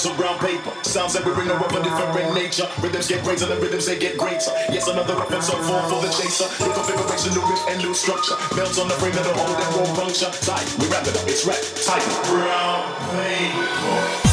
blocks of brown paper. Sounds that we bring are of a different nature. Rhythms get greater, the rhythms they get greater. Yes, another episode fall for the chaser. New configuration, new riff and new structure. Belts on the frame of the whole won't puncture. Tight, we wrap it up, it's rap, tight. Brown paper.